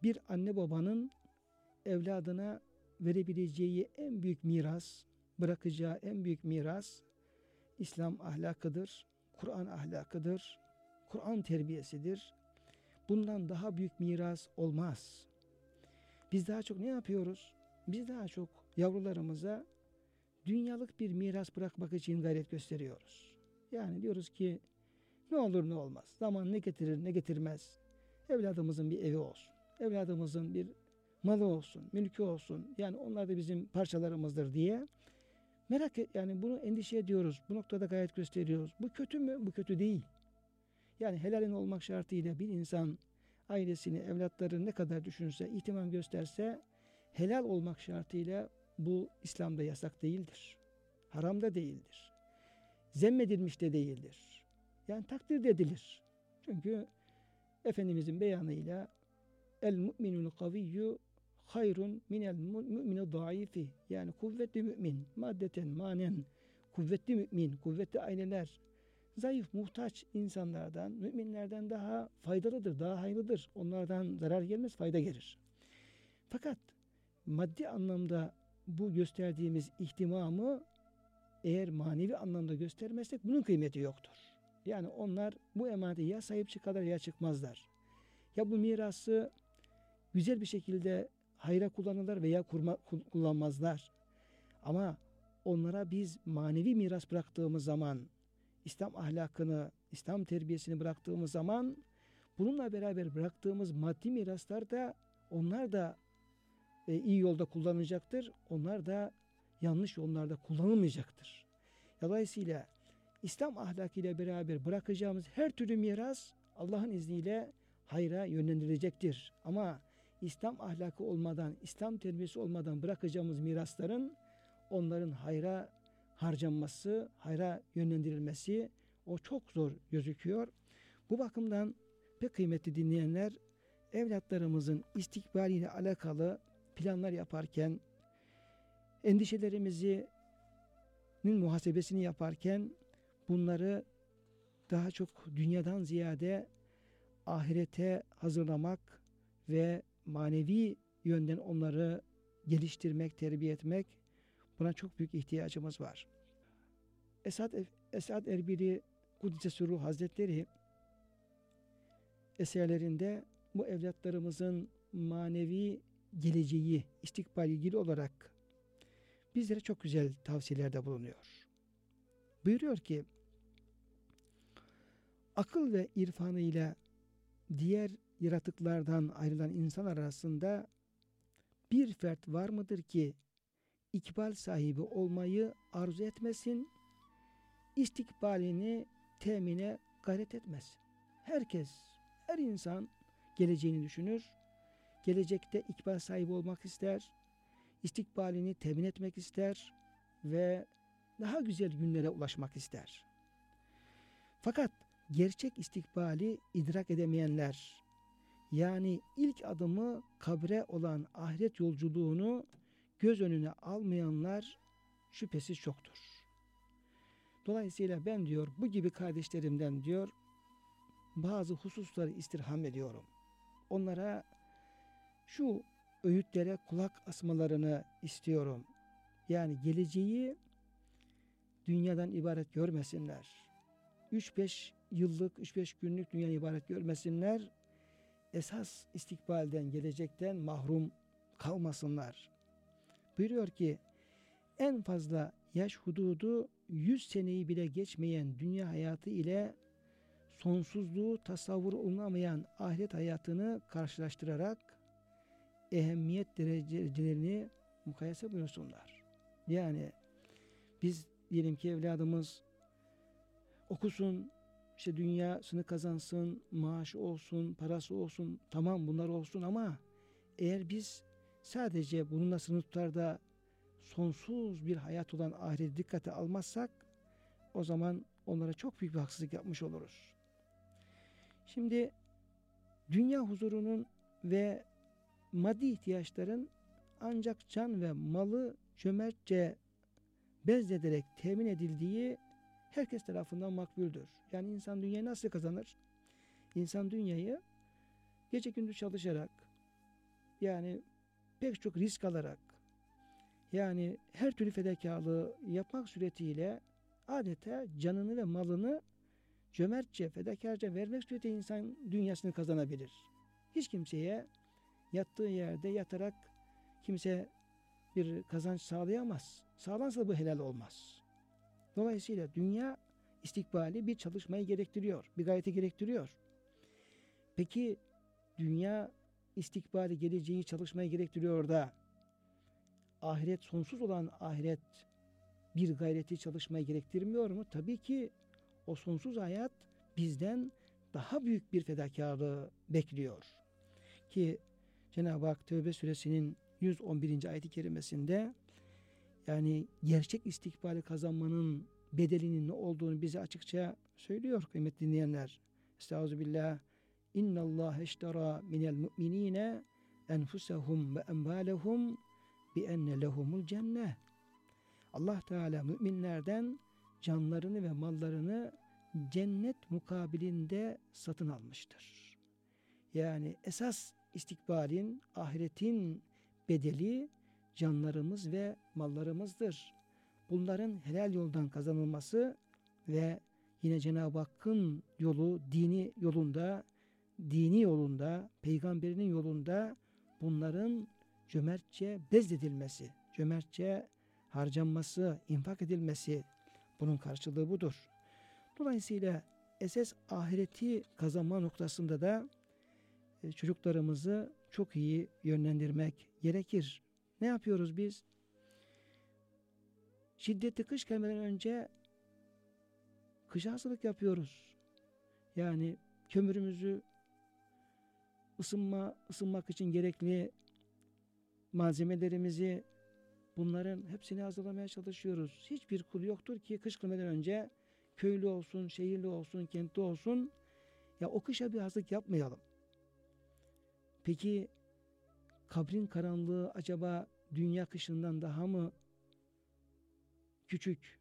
bir anne babanın evladına verebileceği en büyük miras, bırakacağı en büyük miras İslam ahlakıdır, Kur'an ahlakıdır, Kur'an terbiyesidir. Bundan daha büyük miras olmaz. Biz daha çok ne yapıyoruz? Biz daha çok yavrularımıza dünyalık bir miras bırakmak için gayret gösteriyoruz. Yani diyoruz ki ne olur ne olmaz. Zaman ne getirir ne getirmez. Evladımızın bir evi olsun. Evladımızın bir malı olsun, mülkü olsun. Yani onlar da bizim parçalarımızdır diye merak et, yani bunu endişe ediyoruz. Bu noktada gayet gösteriyoruz. Bu kötü mü? Bu kötü değil. Yani helalin olmak şartıyla bir insan ailesini, evlatlarını ne kadar düşünse, ihtimam gösterse helal olmak şartıyla bu İslam'da yasak değildir. Haram da değildir. Zemmedilmiş de değildir. Yani takdir edilir. Çünkü Efendimizin beyanıyla el mu'minul kaviyyu hayrun minel mümini daifi. Yani kuvvetli mümin, maddeten, manen, kuvvetli mümin, kuvvetli aileler, zayıf, muhtaç insanlardan, müminlerden daha faydalıdır, daha hayırlıdır. Onlardan zarar gelmez, fayda gelir. Fakat maddi anlamda bu gösterdiğimiz ihtimamı eğer manevi anlamda göstermezsek bunun kıymeti yoktur. Yani onlar bu emanete ya sahip çıkarlar ya çıkmazlar. Ya bu mirası güzel bir şekilde hayra kullanırlar veya kurma, kullanmazlar. Ama onlara biz manevi miras bıraktığımız zaman, İslam ahlakını, İslam terbiyesini bıraktığımız zaman bununla beraber bıraktığımız maddi miraslar da onlar da e, iyi yolda kullanacaktır. Onlar da yanlış yollarda kullanılmayacaktır. Dolayısıyla İslam ahlakıyla beraber bırakacağımız her türlü miras Allah'ın izniyle hayra yönlendirilecektir. Ama İslam ahlakı olmadan, İslam terbiyesi olmadan bırakacağımız mirasların onların hayra harcanması, hayra yönlendirilmesi o çok zor gözüküyor. Bu bakımdan pek kıymetli dinleyenler evlatlarımızın istikbaliyle alakalı planlar yaparken endişelerimizi muhasebesini yaparken bunları daha çok dünyadan ziyade ahirete hazırlamak ve manevi yönden onları geliştirmek, terbiye etmek buna çok büyük ihtiyacımız var. Esad, Esad Erbili Kudüs'e Ruh Hazretleri eserlerinde bu evlatlarımızın manevi geleceği, istikbal ilgili olarak bizlere çok güzel tavsiyelerde bulunuyor. Buyuruyor ki, akıl ve irfanıyla diğer yaratıklardan ayrılan insan arasında bir fert var mıdır ki ikbal sahibi olmayı arzu etmesin, istikbalini temine gayret etmez. Herkes, her insan geleceğini düşünür, gelecekte ikbal sahibi olmak ister, istikbalini temin etmek ister ve daha güzel günlere ulaşmak ister. Fakat gerçek istikbali idrak edemeyenler, yani ilk adımı kabre olan ahiret yolculuğunu göz önüne almayanlar şüphesiz çoktur. Dolayısıyla ben diyor bu gibi kardeşlerimden diyor bazı hususları istirham ediyorum. Onlara şu öğütlere kulak asmalarını istiyorum. Yani geleceği dünyadan ibaret görmesinler. 3-5 yıllık, 3-5 günlük dünya ibaret görmesinler esas istikbalden, gelecekten mahrum kalmasınlar. Buyuruyor ki en fazla yaş hududu 100 seneyi bile geçmeyen dünya hayatı ile sonsuzluğu tasavvur olunamayan ahiret hayatını karşılaştırarak ehemmiyet derecelerini mukayese buyursunlar. Yani biz diyelim ki evladımız okusun, işte dünyasını kazansın, maaşı olsun, parası olsun, tamam bunlar olsun ama eğer biz sadece bununla sınır tutar da sonsuz bir hayat olan ahireti dikkate almazsak o zaman onlara çok büyük bir haksızlık yapmış oluruz. Şimdi dünya huzurunun ve maddi ihtiyaçların ancak can ve malı cömertçe bezlederek temin edildiği herkes tarafından makbuldür. Yani insan dünyayı nasıl kazanır? İnsan dünyayı gece gündüz çalışarak yani pek çok risk alarak yani her türlü fedakarlığı yapmak suretiyle adeta canını ve malını cömertçe, fedakarca vermek suretiyle insan dünyasını kazanabilir. Hiç kimseye yattığı yerde yatarak kimse bir kazanç sağlayamaz. Sağlansa bu helal olmaz. Dolayısıyla dünya istikbali bir çalışmayı gerektiriyor, bir gayreti gerektiriyor. Peki dünya istikbali geleceği çalışmayı gerektiriyor da ahiret sonsuz olan ahiret bir gayreti çalışmayı gerektirmiyor mu? Tabii ki o sonsuz hayat bizden daha büyük bir fedakarlığı bekliyor. Ki Cenab-ı Hak Tövbe suresinin 111. ayet-i kerimesinde yani gerçek istikbali kazanmanın bedelinin ne olduğunu bize açıkça söylüyor kıymetli dinleyenler. Estağfirullah. İnna Allah eştara minel mu'minine enfusahum ve emvalehum bi enne lehumul cennet. Allah Teala müminlerden canlarını ve mallarını cennet mukabilinde satın almıştır. Yani esas istikbalin, ahiretin bedeli canlarımız ve mallarımızdır. Bunların helal yoldan kazanılması ve yine Cenab-ı Hakk'ın yolu, dini yolunda, dini yolunda, peygamberinin yolunda bunların cömertçe bezledilmesi, cömertçe harcanması, infak edilmesi bunun karşılığı budur. Dolayısıyla esas ahireti kazanma noktasında da e, çocuklarımızı çok iyi yönlendirmek gerekir. Ne yapıyoruz biz? Şiddetli kış gelmeden önce kış hazırlık yapıyoruz. Yani kömürümüzü ısınma ısınmak için gerekli malzemelerimizi bunların hepsini hazırlamaya çalışıyoruz. Hiçbir kul yoktur ki kış gelmeden önce köylü olsun, şehirli olsun, kentli olsun ya o kışa bir hazırlık yapmayalım. Peki kabrin karanlığı acaba dünya kışından daha mı küçük?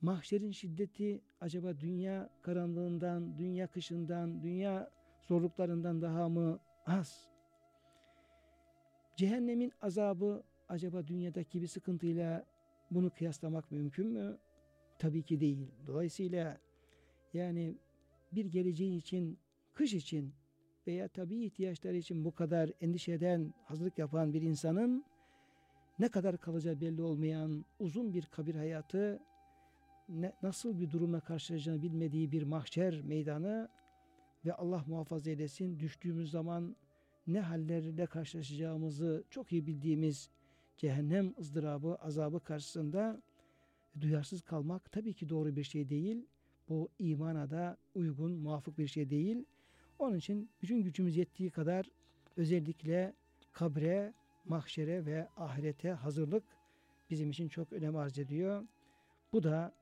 Mahşerin şiddeti acaba dünya karanlığından, dünya kışından, dünya zorluklarından daha mı az? Cehennemin azabı acaba dünyadaki bir sıkıntıyla bunu kıyaslamak mümkün mü? Tabii ki değil. Dolayısıyla yani bir geleceği için, kış için veya tabii ihtiyaçları için bu kadar endişe eden, hazırlık yapan bir insanın ne kadar kalacağı belli olmayan uzun bir kabir hayatı, ne, nasıl bir durumla karşılaşacağını bilmediği bir mahşer meydanı ve Allah muhafaza eylesin düştüğümüz zaman ne hallerle karşılaşacağımızı çok iyi bildiğimiz cehennem ızdırabı, azabı karşısında duyarsız kalmak tabii ki doğru bir şey değil. Bu imana da uygun, muvafık bir şey değil. Onun için bütün gücümüz yettiği kadar özellikle kabre, mahşere ve ahirete hazırlık bizim için çok önem arz ediyor. Bu da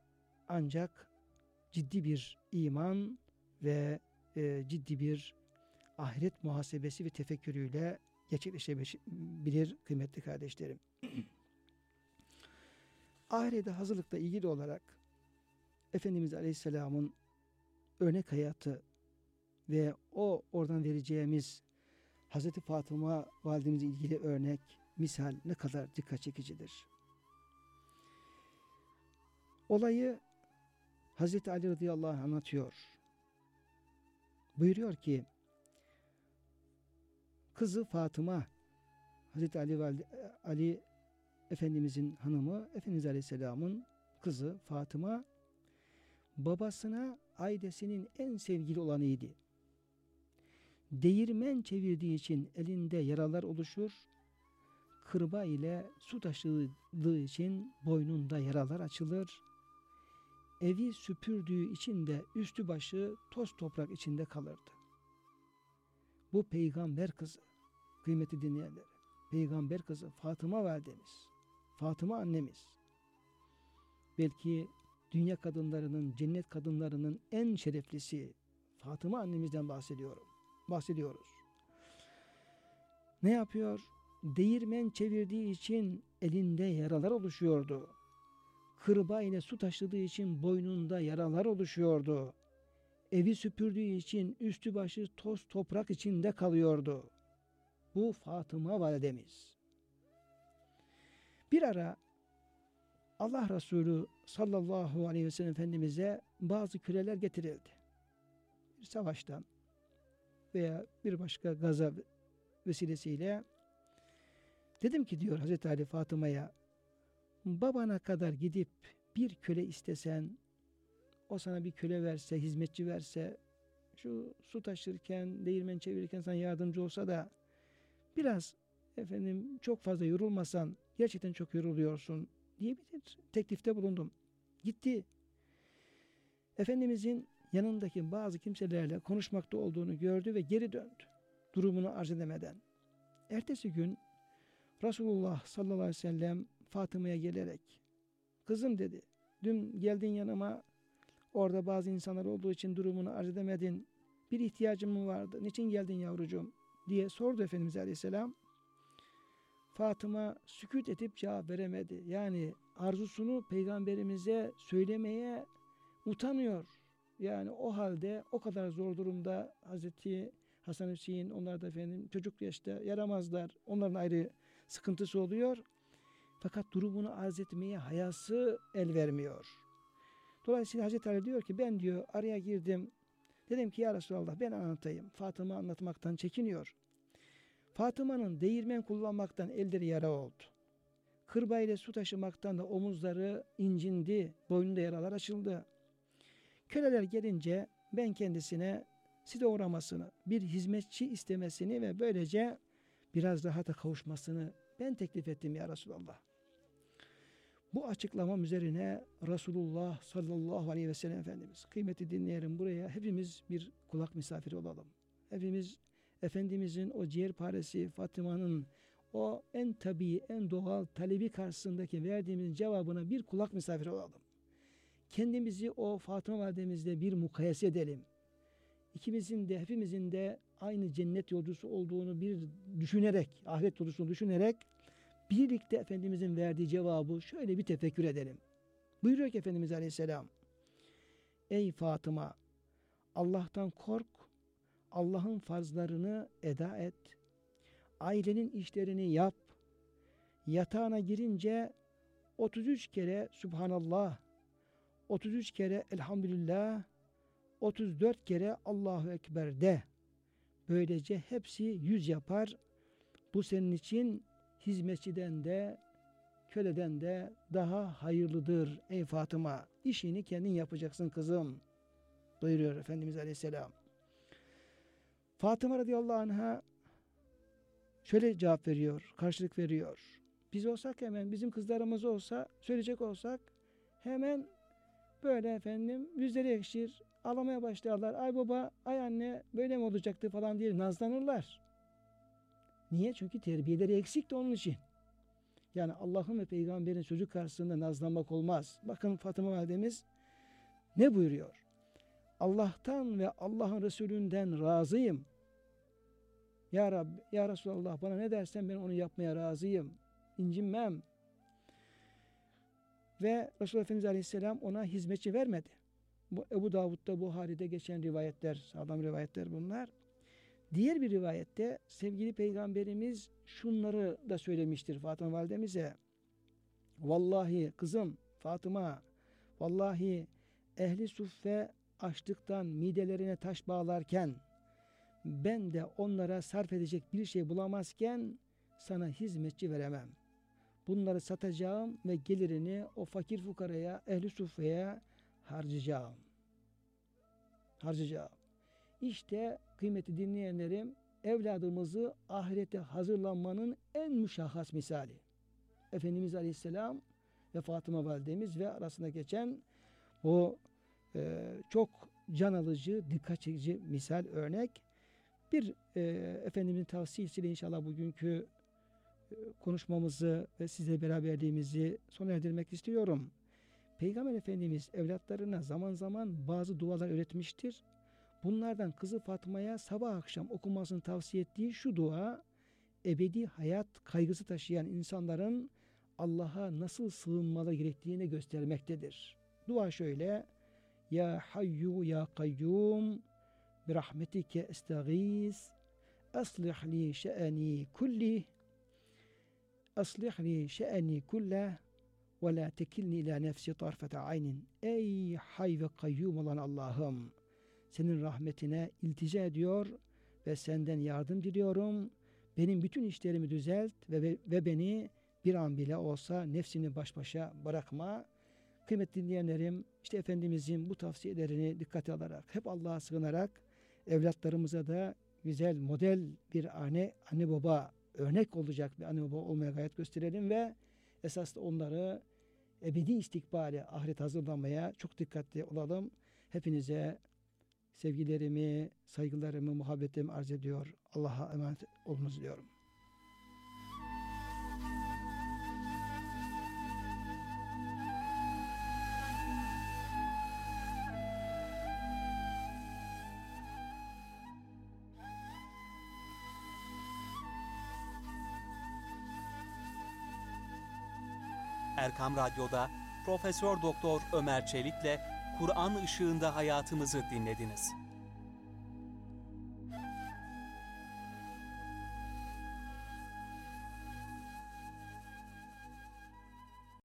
ancak ciddi bir iman ve e, ciddi bir ahiret muhasebesi ve tefekkürüyle gerçekleşebilir kıymetli kardeşlerim. Ahirete hazırlıkla ilgili olarak Efendimiz Aleyhisselam'ın örnek hayatı ve o oradan vereceğimiz Hazreti Fatıma validemizle ilgili örnek, misal ne kadar dikkat çekicidir. Olayı Hazreti Ali radıyallahu anh anlatıyor. Buyuruyor ki kızı Fatıma Hazreti Ali, Valide, Ali Efendimizin hanımı, Efendimiz Aleyhisselam'ın kızı Fatıma babasına ailesinin en sevgili olanıydı. Değirmen çevirdiği için elinde yaralar oluşur, kırba ile su taşıdığı için boynunda yaralar açılır, evi süpürdüğü için de üstü başı toz toprak içinde kalırdı. Bu peygamber kızı, kıymeti dinleyenler, peygamber kızı Fatıma validemiz, Fatıma annemiz, belki dünya kadınlarının, cennet kadınlarının en şereflisi Fatıma annemizden bahsediyorum. Bahsediyoruz. Ne yapıyor? Değirmen çevirdiği için elinde yaralar oluşuyordu. Kırba ile su taşıdığı için boynunda yaralar oluşuyordu. Evi süpürdüğü için üstü başı toz toprak içinde kalıyordu. Bu Fatıma validemiz. Bir ara Allah Resulü sallallahu aleyhi ve sellem Efendimiz'e bazı küreler getirildi. Bir savaştan veya bir başka gaza vesilesiyle dedim ki diyor Hazreti Ali Fatıma'ya babana kadar gidip bir köle istesen o sana bir köle verse, hizmetçi verse şu su taşırken, değirmen çevirirken sana yardımcı olsa da biraz efendim çok fazla yorulmasan gerçekten çok yoruluyorsun diye bir teklifte bulundum. Gitti. Efendimizin yanındaki bazı kimselerle konuşmakta olduğunu gördü ve geri döndü. Durumunu arz edemeden. Ertesi gün Resulullah sallallahu aleyhi ve sellem Fatıma'ya gelerek kızım dedi dün geldin yanıma orada bazı insanlar olduğu için durumunu arz edemedin bir ihtiyacın mı vardı niçin geldin yavrucuğum diye sordu Efendimiz aleyhisselam Fatıma sükut edip cevap veremedi. Yani arzusunu peygamberimize söylemeye utanıyor. Yani o halde o kadar zor durumda Hazreti Hasan Hüseyin onlar da efendim çocuk yaşta yaramazlar. Onların ayrı sıkıntısı oluyor. Fakat durumunu arz etmeye hayası el vermiyor. Dolayısıyla Hazreti Ali diyor ki ben diyor araya girdim. Dedim ki ya Resulallah ben anlatayım. Fatıma anlatmaktan çekiniyor. Fatıma'nın değirmen kullanmaktan elleri yara oldu. Kırba ile su taşımaktan da omuzları incindi, boynunda yaralar açıldı. Köleler gelince ben kendisine site uğramasını, bir hizmetçi istemesini ve böylece biraz rahata kavuşmasını ben teklif ettim ya Resulallah. Bu açıklamam üzerine Resulullah sallallahu aleyhi ve sellem Efendimiz, kıymeti dinleyelim buraya hepimiz bir kulak misafiri olalım. Hepimiz Efendimizin o ciğerparesi Fatıma'nın o en tabii, en doğal talebi karşısındaki verdiğimiz cevabına bir kulak misafiri olalım. Kendimizi o Fatıma validemizle bir mukayese edelim. İkimizin de hepimizin de aynı cennet yolcusu olduğunu bir düşünerek, ahiret yolcusunu düşünerek birlikte Efendimizin verdiği cevabı şöyle bir tefekkür edelim. Buyuruyor ki Efendimiz Aleyhisselam, Ey Fatıma, Allah'tan kork, Allah'ın farzlarını eda et. Ailenin işlerini yap. Yatağına girince 33 kere Subhanallah, 33 kere Elhamdülillah, 34 kere Allahu Ekber de. Böylece hepsi yüz yapar. Bu senin için hizmetçiden de köleden de daha hayırlıdır ey Fatıma. İşini kendin yapacaksın kızım. Buyuruyor Efendimiz Aleyhisselam. Fatıma radıyallahu anh'a şöyle cevap veriyor, karşılık veriyor. Biz olsak hemen, bizim kızlarımız olsa, söyleyecek olsak hemen böyle efendim yüzleri ekşir, ağlamaya başlarlar. Ay baba, ay anne böyle mi olacaktı falan diye nazlanırlar. Niye? Çünkü terbiyeleri eksik de onun için. Yani Allah'ın ve peygamberin çocuk karşısında nazlanmak olmaz. Bakın Fatıma validemiz ne buyuruyor? Allah'tan ve Allah'ın Resulünden razıyım. Ya Rab, Ya Resulallah bana ne dersen ben onu yapmaya razıyım. İncinmem. Ve Resulullah Efendimiz Aleyhisselam ona hizmetçi vermedi. Bu Ebu Davud'da, Buhari'de geçen rivayetler, sağlam rivayetler bunlar. Diğer bir rivayette sevgili peygamberimiz şunları da söylemiştir Fatıma validemize. Vallahi kızım Fatıma, vallahi ehli suffe açlıktan midelerine taş bağlarken ben de onlara sarf edecek bir şey bulamazken sana hizmetçi veremem. Bunları satacağım ve gelirini o fakir fukaraya, ehli sufeye harcayacağım. Harcayacağım. İşte kıymeti dinleyenlerim evladımızı ahirete hazırlanmanın en müşahhas misali. Efendimiz Aleyhisselam ve Fatıma validemiz ve arasında geçen o e, çok can alıcı, dikkat çekici misal örnek. Bir e, Efendimizin tavsiyesiyle inşallah bugünkü konuşmamızı ve size beraberliğimizi sona erdirmek istiyorum. Peygamber Efendimiz evlatlarına zaman zaman bazı dualar öğretmiştir. Bunlardan kızı Fatma'ya sabah akşam okumasını tavsiye ettiği şu dua, ebedi hayat kaygısı taşıyan insanların Allah'a nasıl sığınmaları gerektiğini göstermektedir. Dua şöyle, Ya Hayyu Ya Kayyum, bi rahmetike estağiz, aslih li şe'ani kulli, aslih li şe'ani kulle, ve la tekilni ila nefsi tarfete aynin. Ey hay ve kayyum olan Allah'ım, senin rahmetine iltica ediyor ve senden yardım diliyorum. Benim bütün işlerimi düzelt ve, ve beni bir an bile olsa nefsini baş başa bırakma. Kıymetli dinleyenlerim, işte Efendimizin bu tavsiyelerini dikkate alarak, hep Allah'a sığınarak evlatlarımıza da güzel model bir anne, anne baba örnek olacak bir anne baba olmaya gayret gösterelim ve esas da onları ebedi istikbali ahiret hazırlanmaya çok dikkatli olalım. Hepinize sevgilerimi, saygılarımı, muhabbetimi arz ediyor. Allah'a emanet olunuz diyorum. Erkam Radyo'da Profesör Doktor Ömer Çelik'le Kur'an ışığında hayatımızı dinlediniz.